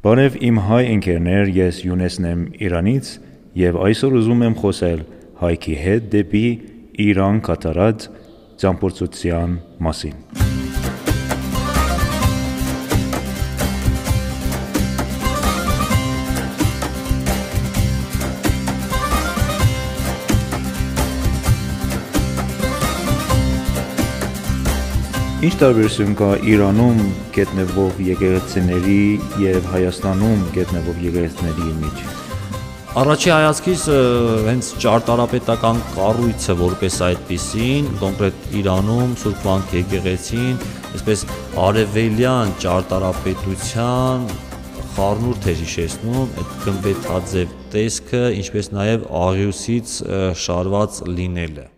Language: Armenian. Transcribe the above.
Բարև իմ հայ ընկերներ, ես Յունեսն եմ Իրանից եւ այսօր ուզում եմ խոսել հայքի հետ դեպի Իրան կատարած ճամփորդության մասին։ Ինչ տարբերություն կա Իրանում գտնվող եկեղեցիների եւ Հայաստանում գտնվող եկեղեցիների միջեւ։ Առաջի հայացքից հենց ճարտարապետական կառույցը որպես այդպեսին, կոնկրետ Իրանում Սուրբ Վանք եկեղեցին, այսպես արևելյան ճարտարապետության խառնուրդ է հիշեցնում այդ գմբեթաձև տեսքը, ինչպես նաև աղյուսից շարված լինելը։